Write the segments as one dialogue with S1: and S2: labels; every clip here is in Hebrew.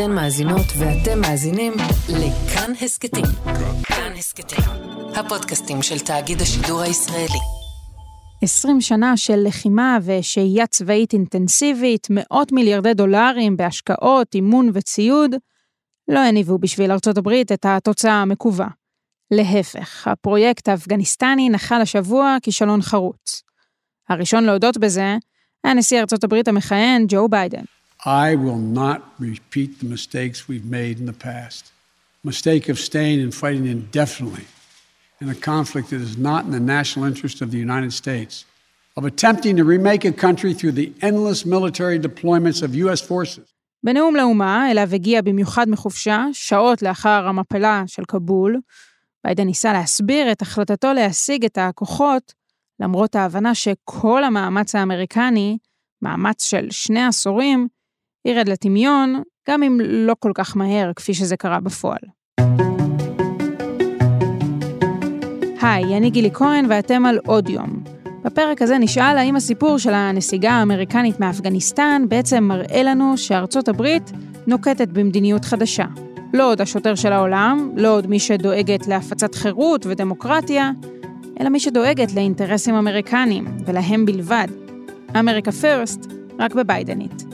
S1: אתן מאזינות ואתם מאזינים לכאן הסכתים. כאן הסכתים, הפודקאסטים של תאגיד השידור הישראלי.
S2: 20 שנה של לחימה ושהייה צבאית אינטנסיבית, מאות מיליארדי דולרים בהשקעות, אימון וציוד, לא הניבו בשביל ארצות הברית את התוצאה המקווה. להפך, הפרויקט האפגניסטני נחל השבוע כישלון חרוץ. הראשון להודות בזה היה נשיא ארצות הברית המכהן, ג'ו ביידן.
S3: I will not repeat the mistakes we've made in the past. Mistake of staying and fighting indefinitely in a conflict that is not in the national interest of the United States, of attempting to remake a country through the endless military deployments of U.S. forces.
S2: בנאום לאומה, אליו הגיע במיוחד מחופשה, שעות לאחר המפלה של כבול, ביידן ניסה להסביר את החלטתו להשיג את הכוחות, למרות ההבנה שכל המאמץ האמריקני, מאמץ של שני עשורים, ירד לטמיון, גם אם לא כל כך מהר כפי שזה קרה בפועל. היי, אני גילי כהן ואתם על עוד יום. בפרק הזה נשאל האם הסיפור של הנסיגה האמריקנית מאפגניסטן בעצם מראה לנו שארצות הברית נוקטת במדיניות חדשה. לא עוד השוטר של העולם, לא עוד מי שדואגת להפצת חירות ודמוקרטיה, אלא מי שדואגת לאינטרסים אמריקניים, ולהם בלבד. אמריקה פירסט, רק בביידנית.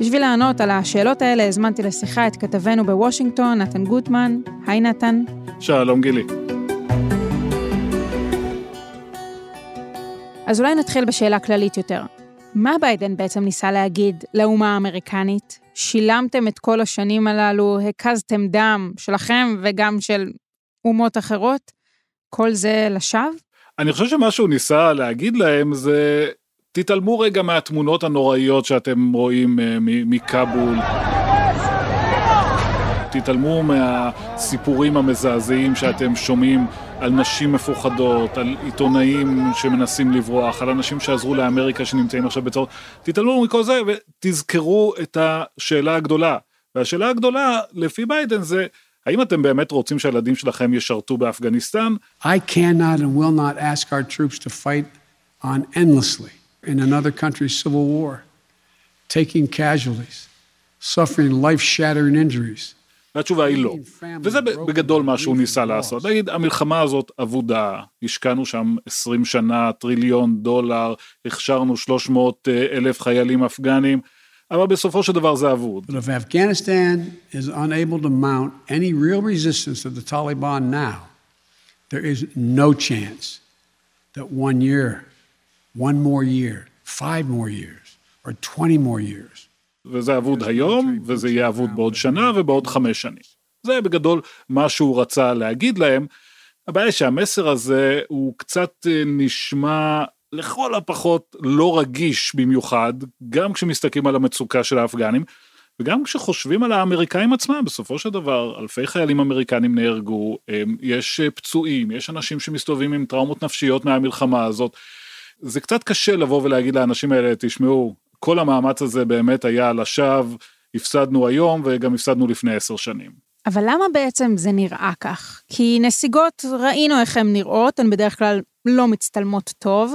S2: בשביל לענות על השאלות האלה הזמנתי לשיחה את כתבנו בוושינגטון, נתן גוטמן. היי נתן.
S4: שלום גילי.
S2: אז אולי נתחיל בשאלה כללית יותר. מה ביידן בעצם ניסה להגיד לאומה האמריקנית? שילמתם את כל השנים הללו, הקזתם דם שלכם וגם של אומות אחרות? כל זה לשווא?
S4: אני חושב שמה שהוא ניסה להגיד להם זה, תתעלמו רגע מהתמונות הנוראיות שאתם רואים אה, מכבול. תתעלמו מהסיפורים המזעזעים שאתם שומעים על נשים מפוחדות, על עיתונאים שמנסים לברוח, על אנשים שעזרו לאמריקה שנמצאים עכשיו בצורת, תתעלמו מכל זה ותזכרו את השאלה הגדולה. והשאלה הגדולה, לפי ביידן, זה האם אתם באמת רוצים שהילדים שלכם ישרתו באפגניסטן?
S3: I cannot and will not ask our troops to fight on endlessly in another country's civil war, taking casualties, suffering life-shattering injuries.
S4: והתשובה היא לא. וזה בגדול מה שהוא ניסה לעשות. להגיד, המלחמה הזאת אבודה, השקענו שם 20 שנה, טריליון דולר, הכשרנו 300 אלף חיילים אפגנים, אבל בסופו של דבר זה אבוד.
S3: But if Afghanistan is unable to mount any real resistance to the Taliban now, there is no chance that one year, one more year, five more years, or 20 more years
S4: וזה אבוד היום, וזה יהיה אבוד בעוד שנה ובעוד חמש שנים. זה בגדול מה שהוא רצה להגיד להם. הבעיה שהמסר הזה הוא קצת אה, נשמע לכל הפחות לא רגיש במיוחד, גם כשמסתכלים על המצוקה של האפגנים, וגם כשחושבים על האמריקאים עצמם, בסופו של דבר אלפי חיילים אמריקנים נהרגו, יש אה, פצועים, יש אנשים שמסתובבים עם טראומות נפשיות מהמלחמה הזאת. זה קצת קשה לבוא ולהגיד לאנשים האלה, תשמעו, כל המאמץ הזה באמת היה לשווא, הפסדנו היום וגם הפסדנו לפני עשר שנים.
S2: אבל למה בעצם זה נראה כך? כי נסיגות, ראינו איך הן נראות, הן בדרך כלל לא מצטלמות טוב.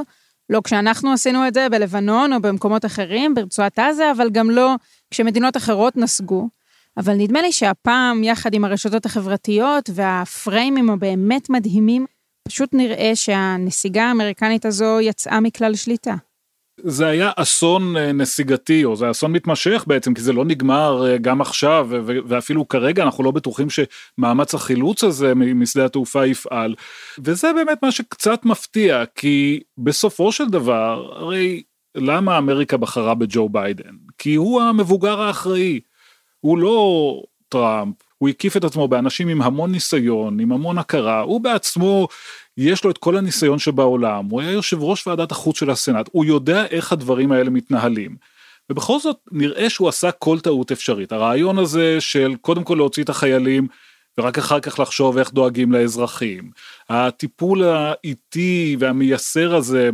S2: לא כשאנחנו עשינו את זה בלבנון או במקומות אחרים, ברצועת עזה, אבל גם לא כשמדינות אחרות נסגו. אבל נדמה לי שהפעם, יחד עם הרשתות החברתיות והפריימים הבאמת מדהימים, פשוט נראה שהנסיגה האמריקנית הזו יצאה מכלל שליטה.
S4: זה היה אסון אה, נסיגתי או זה אסון מתמשך בעצם כי זה לא נגמר אה, גם עכשיו ואפילו כרגע אנחנו לא בטוחים שמאמץ החילוץ הזה משדה התעופה יפעל. וזה באמת מה שקצת מפתיע כי בסופו של דבר הרי למה אמריקה בחרה בג'ו ביידן? כי הוא המבוגר האחראי. הוא לא טראמפ הוא הקיף את עצמו באנשים עם המון ניסיון עם המון הכרה הוא בעצמו יש לו את כל הניסיון שבעולם, הוא היה יושב ראש ועדת החוץ של הסנאט, הוא יודע איך הדברים האלה מתנהלים. ובכל זאת נראה שהוא עשה כל טעות אפשרית. הרעיון הזה של קודם כל להוציא את החיילים ורק אחר כך לחשוב איך דואגים לאזרחים. הטיפול האיטי והמייסר הזה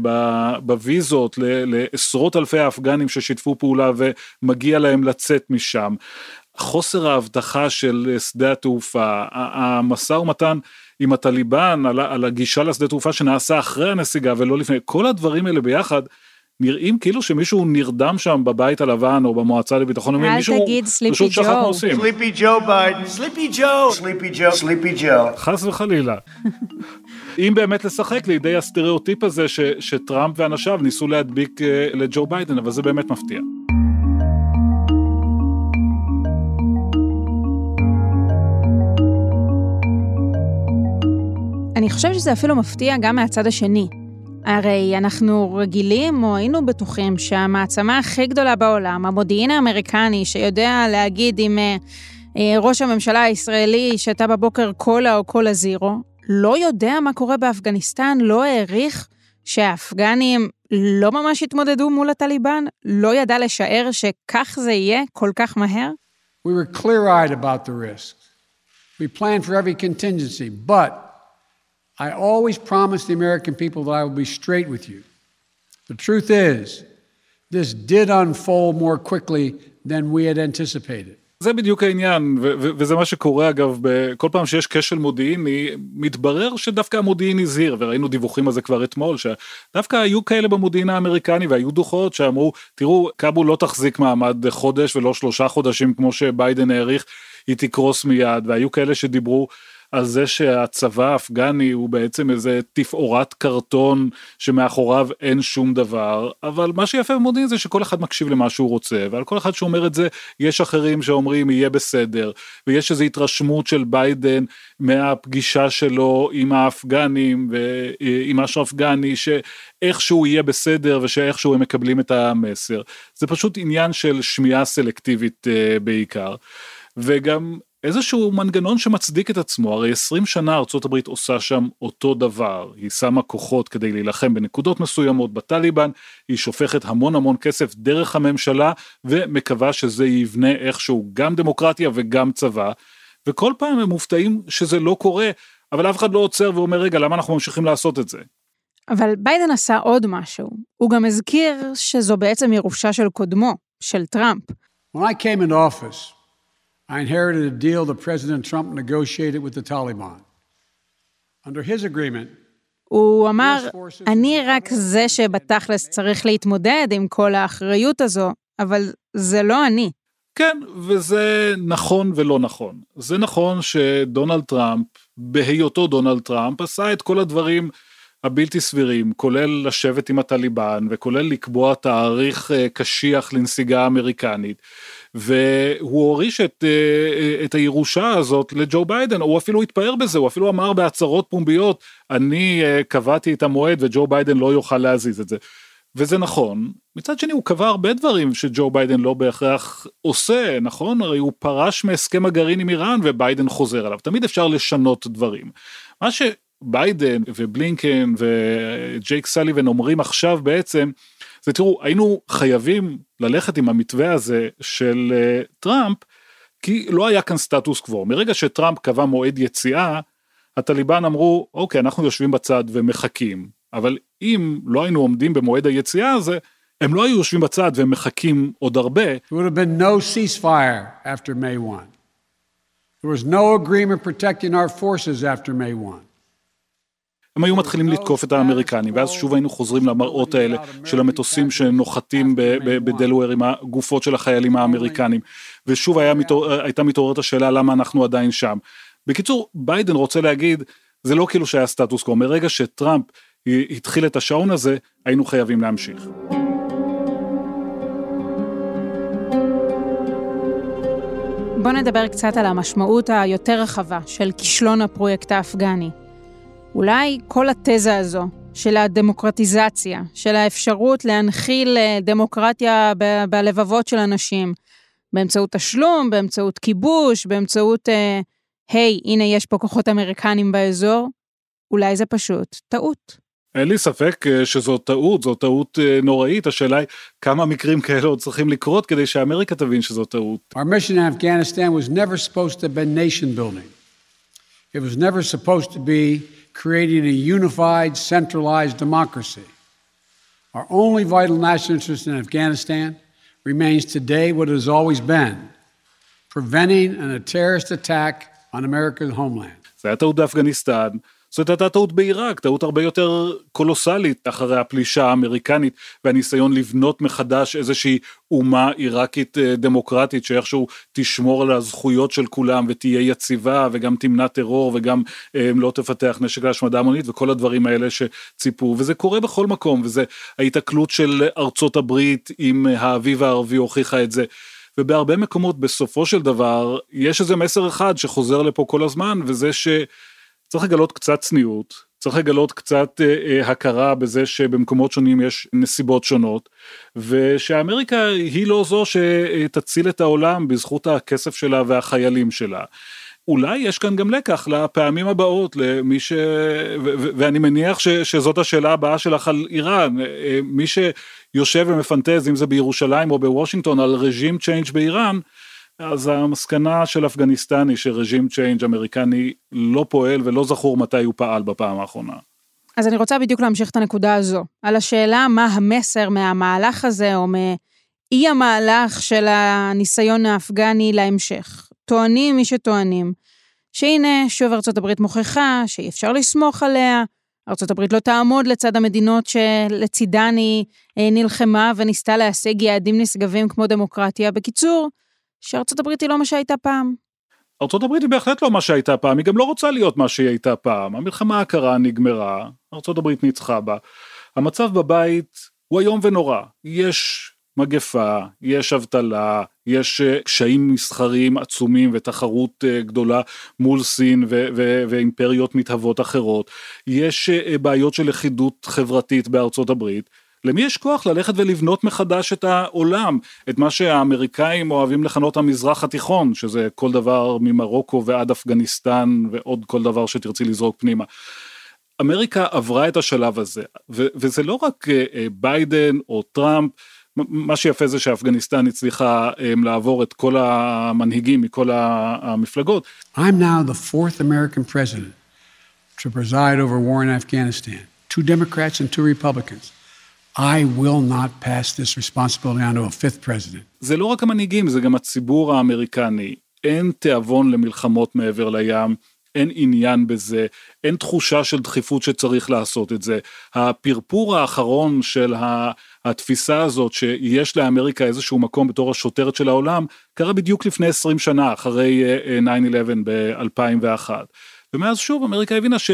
S4: בוויזות לעשרות אלפי האפגנים ששיתפו פעולה ומגיע להם לצאת משם. חוסר ההבטחה של שדה התעופה, המשא ומתן עם הטליבן על, על הגישה לשדה תעופה שנעשה אחרי הנסיגה ולא לפני, כל הדברים האלה ביחד נראים כאילו שמישהו נרדם שם בבית הלבן או במועצה לביטחון לאומי, מישהו
S2: סליפי
S4: פשוט שכח מה
S2: ג'ו.
S4: עושים.
S5: Sleepy Joe Biden. Sleepy Joe. Sleepy Joe. Sleepy Joe.
S4: חס וחלילה. אם באמת לשחק לידי הסטריאוטיפ הזה ש, שטראמפ ואנשיו ניסו להדביק אה, לג'ו ביידן, אבל זה באמת מפתיע.
S2: אני חושבת שזה אפילו מפתיע גם מהצד השני. הרי אנחנו רגילים, או היינו בטוחים, שהמעצמה הכי גדולה בעולם, המודיעין האמריקני, שיודע להגיד אם אה, אה, ראש הממשלה הישראלי שתה בבוקר קולה או קולה זירו, לא יודע מה קורה באפגניסטן, לא העריך שהאפגנים לא ממש התמודדו מול הטליבן, לא ידע לשער שכך זה יהיה כל כך מהר?
S3: We were clear eyed about the risks. We planned for every contingency, but I always promised the American people that I will be straight with you. The truth is, this did unfold more quickly than we had anticipated.
S4: זה בדיוק העניין, וזה מה שקורה אגב, כל פעם שיש כשל מודיעיני, מתברר שדווקא המודיעין הזהיר, וראינו דיווחים על זה כבר אתמול, שדווקא היו כאלה במודיעין האמריקני, והיו דוחות שאמרו, תראו, כבול לא תחזיק מעמד חודש ולא שלושה חודשים כמו שביידן העריך, היא תקרוס מיד, והיו כאלה שדיברו על זה שהצבא האפגני הוא בעצם איזה תפאורת קרטון שמאחוריו אין שום דבר, אבל מה שיפה במודיעין זה שכל אחד מקשיב למה שהוא רוצה, ועל כל אחד שאומר את זה יש אחרים שאומרים יהיה בסדר, ויש איזו התרשמות של ביידן מהפגישה שלו עם האפגנים ועם אשרף גני, שאיכשהו יהיה בסדר ושאיכשהו הם מקבלים את המסר. זה פשוט עניין של שמיעה סלקטיבית אה, בעיקר. וגם איזשהו מנגנון שמצדיק את עצמו, הרי 20 שנה ארצות הברית עושה שם אותו דבר, היא שמה כוחות כדי להילחם בנקודות מסוימות בטליבן, היא שופכת המון המון כסף דרך הממשלה ומקווה שזה יבנה איכשהו גם דמוקרטיה וגם צבא, וכל פעם הם מופתעים שזה לא קורה, אבל אף אחד לא עוצר ואומר רגע למה אנחנו ממשיכים לעשות את זה.
S2: אבל ביידן עשה עוד משהו. הוא גם הזכיר שזו בעצם ירושה של קודמו, של טראמפ.
S3: When I came into office, I inherited a deal that President Trump negotiated with the Taliban. Under his agreement,
S2: הוא אמר, אני רק זה שבתכלס צריך להתמודד עם כל האחריות הזו, אבל זה לא אני.
S4: כן, וזה נכון ולא נכון. זה נכון שדונלד טראמפ, בהיותו דונלד טראמפ, עשה את כל הדברים הבלתי סבירים, כולל לשבת עם הטליבן, וכולל לקבוע תאריך אה, קשיח לנסיגה אמריקנית. והוא הוריש את, אה, את הירושה הזאת לג'ו ביידן, הוא אפילו התפאר בזה, הוא אפילו אמר בהצהרות פומביות, אני אה, קבעתי את המועד וג'ו ביידן לא יוכל להזיז את זה. וזה נכון, מצד שני הוא קבע הרבה דברים שג'ו ביידן לא בהכרח עושה, נכון? הרי הוא פרש מהסכם הגרעין עם איראן וביידן חוזר עליו, תמיד אפשר לשנות דברים. מה שביידן ובלינקן וג'ייק סליבן אומרים עכשיו בעצם, זה תראו, היינו חייבים ללכת עם המתווה הזה של אה, טראמפ, כי לא היה כאן סטטוס קוו. מרגע שטראמפ קבע מועד יציאה, הטליבן אמרו, אוקיי, אנחנו יושבים בצד ומחכים, אבל אם לא היינו עומדים במועד היציאה הזה, הם לא היו יושבים בצד והם מחכים עוד הרבה.
S3: there would have been no ceasefire after May 1. There was no agreement protecting our forces after May 1.
S4: הם היו מתחילים לתקוף את האמריקנים, ואז שוב היינו חוזרים למראות האלה של המטוסים שנוחתים בדלוור עם הגופות של החיילים האמריקנים, ושוב היה מתעור, הייתה מתעוררת השאלה למה אנחנו עדיין שם. בקיצור, ביידן רוצה להגיד, זה לא כאילו שהיה סטטוס קוו, מרגע שטראמפ התחיל את השעון הזה, היינו חייבים להמשיך.
S2: בואו נדבר קצת על המשמעות היותר רחבה של כישלון הפרויקט האפגני. אולי כל התזה הזו של הדמוקרטיזציה, של האפשרות להנחיל אה, דמוקרטיה ב- בלבבות של אנשים, באמצעות תשלום, באמצעות כיבוש, באמצעות, אה, היי, הנה יש פה כוחות אמריקנים באזור, אולי זה פשוט טעות.
S4: אין לי ספק אה, שזו טעות, זו טעות אה, נוראית, השאלה היא כמה מקרים כאלה עוד צריכים לקרות כדי שאמריקה תבין שזו טעות.
S3: Our mission in Afghanistan was never supposed to been nation building. It was never supposed to be creating a unified, centralized democracy. Our only vital national interest in Afghanistan remains today what it has always been preventing a terrorist attack on America's homeland.
S4: זה היה טעות באפגניסטן, זאת הייתה טעות בעיראק, טעות הרבה יותר קולוסלית אחרי הפלישה האמריקנית והניסיון לבנות מחדש איזושהי אומה עיראקית אה, דמוקרטית שאיכשהו תשמור על הזכויות של כולם ותהיה יציבה וגם תמנע טרור וגם אה, לא תפתח נשק להשמדה המונית וכל הדברים האלה שציפו וזה קורה בכל מקום וזה ההיתקלות של ארצות הברית עם האביב הערבי הוכיחה את זה. ובהרבה מקומות בסופו של דבר יש איזה מסר אחד שחוזר לפה כל הזמן וזה שצריך לגלות קצת צניעות, צריך לגלות קצת אה, אה, הכרה בזה שבמקומות שונים יש נסיבות שונות ושאמריקה היא לא זו שתציל את העולם בזכות הכסף שלה והחיילים שלה. אולי יש כאן גם לקח לפעמים הבאות למי ש... ואני מניח ש- שזאת השאלה הבאה שלך על איראן, אה, מי שיושב ומפנטז אם זה בירושלים או בוושינגטון על regime change באיראן, אז המסקנה של אפגניסטן היא ש regime change אמריקני לא פועל ולא זכור מתי הוא פעל בפעם האחרונה.
S2: אז אני רוצה בדיוק להמשיך את הנקודה הזו, על השאלה מה המסר מהמהלך הזה, או מאי המהלך של הניסיון האפגני להמשך. טוענים מי שטוענים, שהנה, שוב הברית מוכיחה שאי אפשר לסמוך עליה, הברית לא תעמוד לצד המדינות שלצידן היא אה, נלחמה וניסתה להשיג יעדים נשגבים כמו דמוקרטיה. בקיצור, שארצות הברית היא לא מה שהייתה פעם.
S4: ארצות הברית היא בהחלט לא מה שהייתה פעם, היא גם לא רוצה להיות מה שהיא הייתה פעם. המלחמה הקרה נגמרה, ארצות הברית ניצחה בה. המצב בבית הוא איום ונורא. יש מגפה, יש אבטלה, יש אה, קשיים מסחריים עצומים ותחרות אה, גדולה מול סין ו- ו- ואימפריות מתהוות אחרות, יש אה, בעיות של לכידות חברתית בארצות הברית. למי יש כוח ללכת ולבנות מחדש את העולם, את מה שהאמריקאים אוהבים לכנות המזרח התיכון, שזה כל דבר ממרוקו ועד אפגניסטן ועוד כל דבר שתרצי לזרוק פנימה. אמריקה עברה את השלב הזה, ו- וזה לא רק ביידן או טראמפ, מה שיפה זה שאפגניסטן הצליחה לעבור את כל המנהיגים מכל המפלגות.
S3: I'm now the fourth American president to preside over war in Afghanistan. Two Democrats and two Republicans. I will not pass this responsibility on to a fifth president.
S4: זה לא רק המנהיגים, זה גם הציבור האמריקני. אין תיאבון למלחמות מעבר לים. אין עניין בזה, אין תחושה של דחיפות שצריך לעשות את זה. הפרפור האחרון של התפיסה הזאת שיש לאמריקה איזשהו מקום בתור השוטרת של העולם, קרה בדיוק לפני 20 שנה, אחרי 9-11 ב-2001. ומאז שוב אמריקה הבינה ש...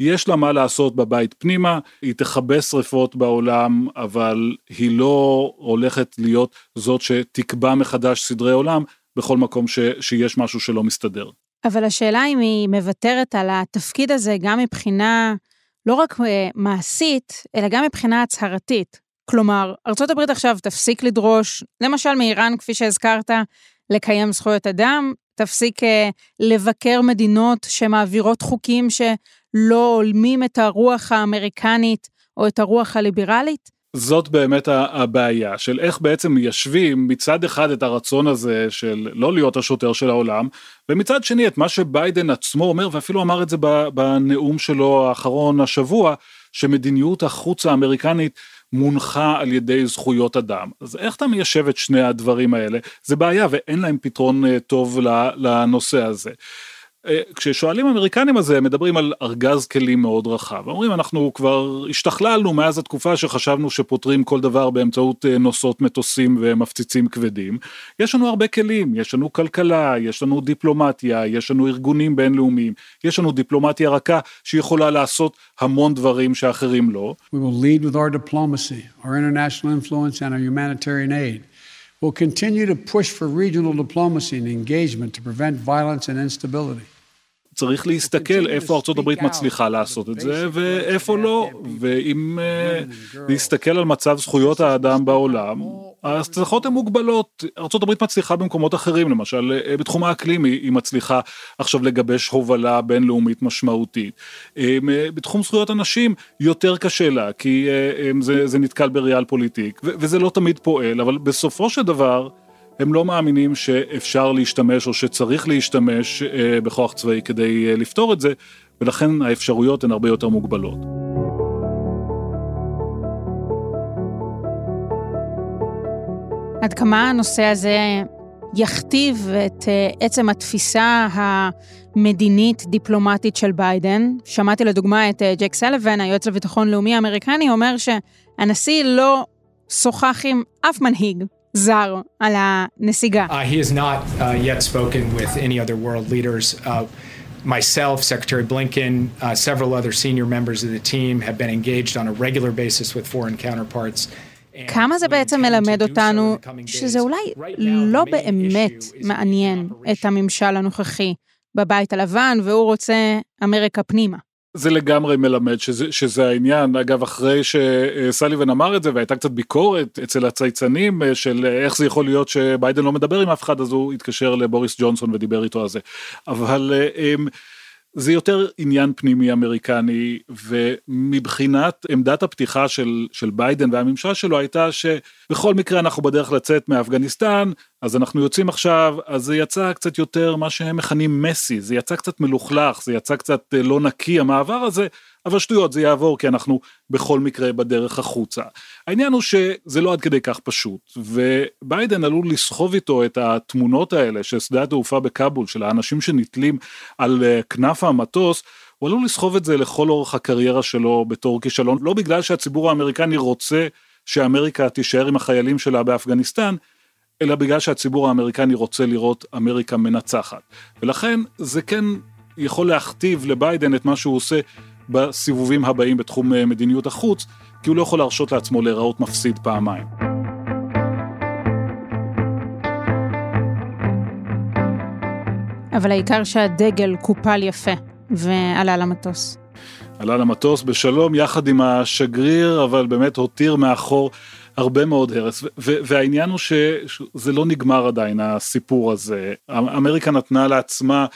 S4: יש לה מה לעשות בבית פנימה, היא תכבה שריפות בעולם, אבל היא לא הולכת להיות זאת שתקבע מחדש סדרי עולם בכל מקום ש, שיש משהו שלא מסתדר.
S2: אבל השאלה אם היא מוותרת על התפקיד הזה גם מבחינה לא רק אה, מעשית, אלא גם מבחינה הצהרתית. כלומר, ארה"ב עכשיו תפסיק לדרוש, למשל מאיראן, כפי שהזכרת, לקיים זכויות אדם, תפסיק אה, לבקר מדינות שמעבירות חוקים שלא הולמים את הרוח האמריקנית או את הרוח הליברלית.
S4: זאת באמת הבעיה של איך בעצם מיישבים מצד אחד את הרצון הזה של לא להיות השוטר של העולם ומצד שני את מה שביידן עצמו אומר ואפילו אמר את זה בנאום שלו האחרון השבוע שמדיניות החוץ האמריקנית מונחה על ידי זכויות אדם אז איך אתה מיישב את שני הדברים האלה זה בעיה ואין להם פתרון אה, טוב לנושא הזה. אה, כששואלים אמריקנים על זה מדברים על ארגז כלים מאוד רחב אומרים אנחנו כבר השתכללנו מאז התקופה שחשבנו שפותרים כל דבר באמצעות אה, נוסעות מטוסים ומפציצים כבדים יש לנו הרבה כלים יש לנו כלכלה יש לנו דיפלומטיה יש לנו ארגונים בינלאומיים יש לנו דיפלומטיה רכה שיכולה לעשות המון דברים שאחרים לא.
S3: We will lead with our diplomacy, our international influence and our humanitarian aid. will continue to push for regional diplomacy and engagement to prevent violence and instability.
S4: צריך להסתכל איפה ארצות הברית מצליחה לעשות את זה ואיפה לא, ואם להסתכל על מצב זכויות האדם בעולם, ההצלחות הן מוגבלות, ארצות הברית מצליחה במקומות אחרים, למשל בתחום האקלים היא מצליחה עכשיו לגבש הובלה בינלאומית משמעותית. בתחום זכויות הנשים יותר קשה לה, כי זה, זה נתקל בריאל פוליטיק, וזה לא תמיד פועל, אבל בסופו של דבר, הם לא מאמינים שאפשר להשתמש או שצריך להשתמש אה, בכוח צבאי כדי אה, לפתור את זה, ולכן האפשרויות הן הרבה יותר מוגבלות.
S2: עד כמה הנושא הזה יכתיב את אה, עצם התפיסה המדינית-דיפלומטית של ביידן. שמעתי לדוגמה את ג'ק סלוון, היועץ לביטחון לאומי האמריקני, אומר שהנשיא לא שוחח עם אף מנהיג זר על הנסיגה.
S6: Uh, he has not uh, yet spoken with any other world leaders. Uh, myself, Secretary Blinken, uh, several other senior members of the team have been engaged on a regular basis with foreign counterparts.
S2: כמה זה בעצם מלמד אותנו שזה אולי לא באמת מעניין את הממשל הנוכחי בבית הלבן, והוא רוצה אמריקה פנימה.
S4: זה לגמרי מלמד שזה, שזה העניין. אגב, אחרי שסליבן אמר את זה והייתה קצת ביקורת אצל הצייצנים אה, של איך זה יכול להיות שביידן לא מדבר עם אף אחד, אז הוא התקשר לבוריס ג'ונסון ודיבר איתו על זה. אבל אה, זה יותר עניין פנימי אמריקני ומבחינת עמדת הפתיחה של, של ביידן והממשל שלו הייתה שבכל מקרה אנחנו בדרך לצאת מאפגניסטן אז אנחנו יוצאים עכשיו אז זה יצא קצת יותר מה שהם מכנים מסי זה יצא קצת מלוכלך זה יצא קצת אה, לא נקי המעבר הזה אבל שטויות זה יעבור כי אנחנו בכל מקרה בדרך החוצה. העניין הוא שזה לא עד כדי כך פשוט וביידן עלול לסחוב איתו את התמונות האלה של שדה התעופה בכאבול של האנשים שנתלים על אה, כנף המטוס הוא עלול לסחוב את זה לכל אורך הקריירה שלו בתור כישלון לא בגלל שהציבור האמריקני רוצה שאמריקה תישאר עם החיילים שלה באפגניסטן אלא בגלל שהציבור האמריקני רוצה לראות אמריקה מנצחת ולכן זה כן יכול להכתיב לביידן את מה שהוא עושה בסיבובים הבאים בתחום אה, מדיניות החוץ, כי הוא לא יכול להרשות לעצמו להיראות מפסיד פעמיים.
S2: אבל העיקר שהדגל קופל יפה ועלה למטוס.
S4: עלה למטוס בשלום יחד עם השגריר, אבל באמת הותיר מאחור הרבה מאוד הרס. והעניין הוא שזה לא נגמר עדיין, הסיפור הזה. אמריקה נתנה לעצמה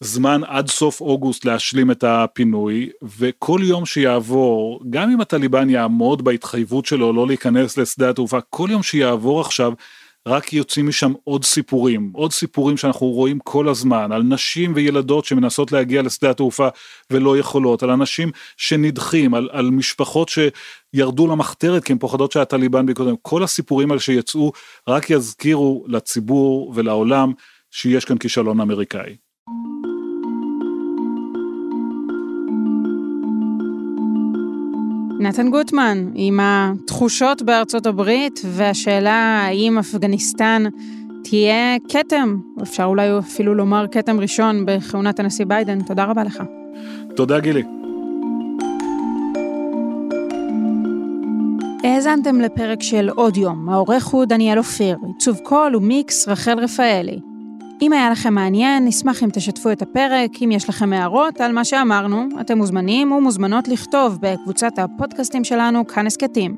S4: זמן עד סוף אוגוסט להשלים את הפינוי וכל יום שיעבור גם אם הטליבן יעמוד בהתחייבות שלו לא להיכנס לשדה התעופה כל יום שיעבור עכשיו רק יוצאים משם עוד סיפורים עוד סיפורים שאנחנו רואים כל הזמן על נשים וילדות שמנסות להגיע לשדה התעופה ולא יכולות על אנשים שנדחים על, על משפחות שירדו למחתרת כי הן פוחדות שהטליבן בקודם כל הסיפורים האלה שיצאו רק יזכירו לציבור ולעולם שיש כאן כישלון אמריקאי.
S2: נתן גוטמן, עם התחושות בארצות הברית והשאלה האם אפגניסטן תהיה כתם, אפשר אולי אפילו לומר כתם ראשון בכהונת הנשיא ביידן. תודה רבה לך.
S4: תודה גילי.
S2: האזנתם לפרק של עוד יום, העורך הוא דניאל אופיר, עיצוב קול ומיקס רחל רפאלי. אם היה לכם מעניין, נשמח אם תשתפו את הפרק, אם יש לכם הערות על מה שאמרנו, אתם מוזמנים ומוזמנות לכתוב בקבוצת הפודקאסטים שלנו, כאן הסכתים.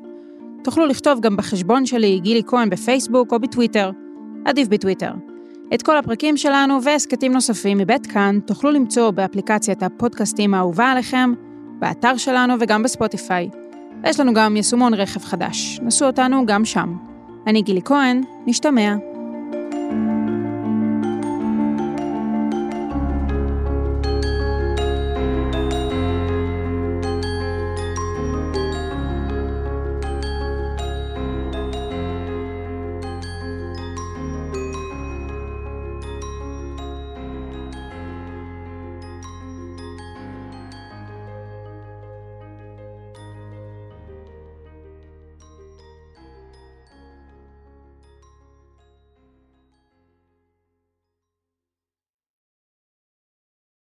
S2: תוכלו לכתוב גם בחשבון שלי, גילי כהן בפייסבוק או בטוויטר. עדיף בטוויטר. את כל הפרקים שלנו והסכתים נוספים מבית כאן תוכלו למצוא באפליקציית הפודקאסטים האהובה עליכם, באתר שלנו וגם בספוטיפיי. ויש לנו גם יישומון רכב חדש. נסו אותנו גם שם. אני גילי כהן, נשתמע.